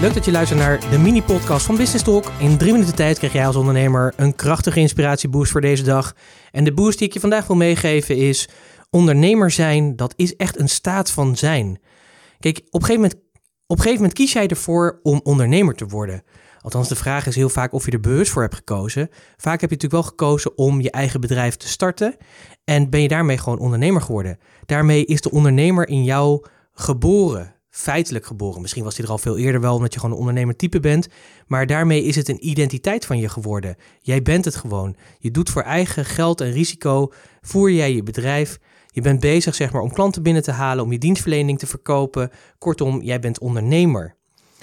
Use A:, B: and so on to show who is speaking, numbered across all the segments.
A: Leuk dat je luistert naar de mini-podcast van Business Talk. In drie minuten tijd krijg jij als ondernemer een krachtige inspiratieboost voor deze dag. En de boost die ik je vandaag wil meegeven is: ondernemer zijn, dat is echt een staat van zijn. Kijk, op gegeven moment, op een gegeven moment kies jij ervoor om ondernemer te worden. Althans, de vraag is heel vaak of je er bewust voor hebt gekozen. Vaak heb je natuurlijk wel gekozen om je eigen bedrijf te starten. En ben je daarmee gewoon ondernemer geworden. Daarmee is de ondernemer in jou geboren feitelijk geboren. Misschien was hij er al veel eerder wel, omdat je gewoon een ondernemertype bent. Maar daarmee is het een identiteit van je geworden. Jij bent het gewoon. Je doet voor eigen geld en risico, voer jij je bedrijf. Je bent bezig zeg maar, om klanten binnen te halen, om je dienstverlening te verkopen. Kortom, jij bent ondernemer.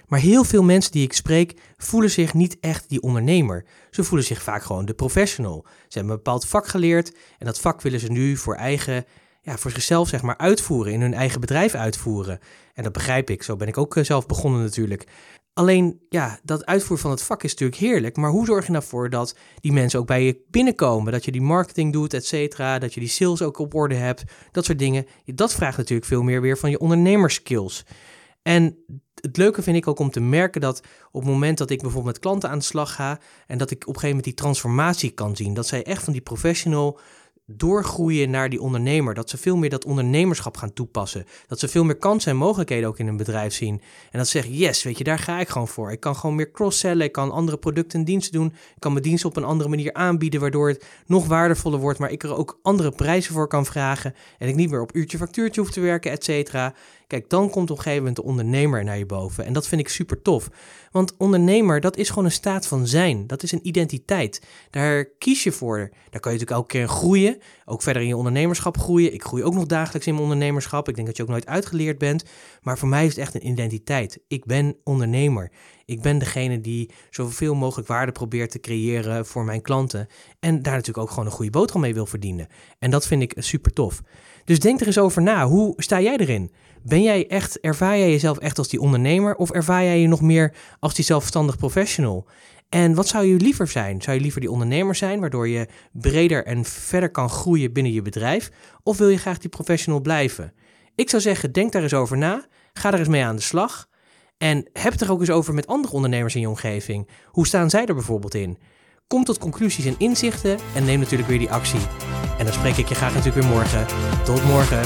A: Maar heel veel mensen die ik spreek voelen zich niet echt die ondernemer. Ze voelen zich vaak gewoon de professional. Ze hebben een bepaald vak geleerd en dat vak willen ze nu voor eigen ja, voor zichzelf zeg maar uitvoeren, in hun eigen bedrijf uitvoeren. En dat begrijp ik, zo ben ik ook eh, zelf begonnen natuurlijk. Alleen, ja, dat uitvoeren van het vak is natuurlijk heerlijk, maar hoe zorg je nou voor dat die mensen ook bij je binnenkomen? Dat je die marketing doet, et cetera, dat je die sales ook op orde hebt, dat soort dingen. Dat vraagt natuurlijk veel meer weer van je ondernemerskills. En het leuke vind ik ook om te merken dat op het moment dat ik bijvoorbeeld met klanten aan de slag ga en dat ik op een gegeven moment die transformatie kan zien, dat zij echt van die professional doorgroeien naar die ondernemer. Dat ze veel meer dat ondernemerschap gaan toepassen. Dat ze veel meer kansen en mogelijkheden ook in een bedrijf zien. En dat ze zeggen, yes, weet je, daar ga ik gewoon voor. Ik kan gewoon meer cross-sellen, ik kan andere producten en diensten doen. Ik kan mijn diensten op een andere manier aanbieden, waardoor het nog waardevoller wordt. Maar ik er ook andere prijzen voor kan vragen. En ik niet meer op uurtje factuurtje hoef te werken, et cetera. Kijk, dan komt op een gegeven moment de ondernemer naar je boven. En dat vind ik super tof. Want ondernemer, dat is gewoon een staat van zijn. Dat is een identiteit. Daar kies je voor. Daar kan je natuurlijk elke keer groeien. Ook verder in je ondernemerschap groeien. Ik groei ook nog dagelijks in mijn ondernemerschap. Ik denk dat je ook nooit uitgeleerd bent. Maar voor mij is het echt een identiteit. Ik ben ondernemer. Ik ben degene die zoveel mogelijk waarde probeert te creëren voor mijn klanten. En daar natuurlijk ook gewoon een goede boterham mee wil verdienen. En dat vind ik super tof. Dus denk er eens over na. Hoe sta jij erin? Ben jij echt, ervaar jij jezelf echt als die ondernemer of ervaar jij je nog meer als die zelfstandig professional? En wat zou je liever zijn? Zou je liever die ondernemer zijn, waardoor je breder en verder kan groeien binnen je bedrijf? Of wil je graag die professional blijven? Ik zou zeggen, denk daar eens over na. Ga er eens mee aan de slag. En heb het er ook eens over met andere ondernemers in je omgeving. Hoe staan zij er bijvoorbeeld in? Kom tot conclusies en inzichten en neem natuurlijk weer die actie. En dan spreek ik je graag natuurlijk weer morgen. Tot morgen.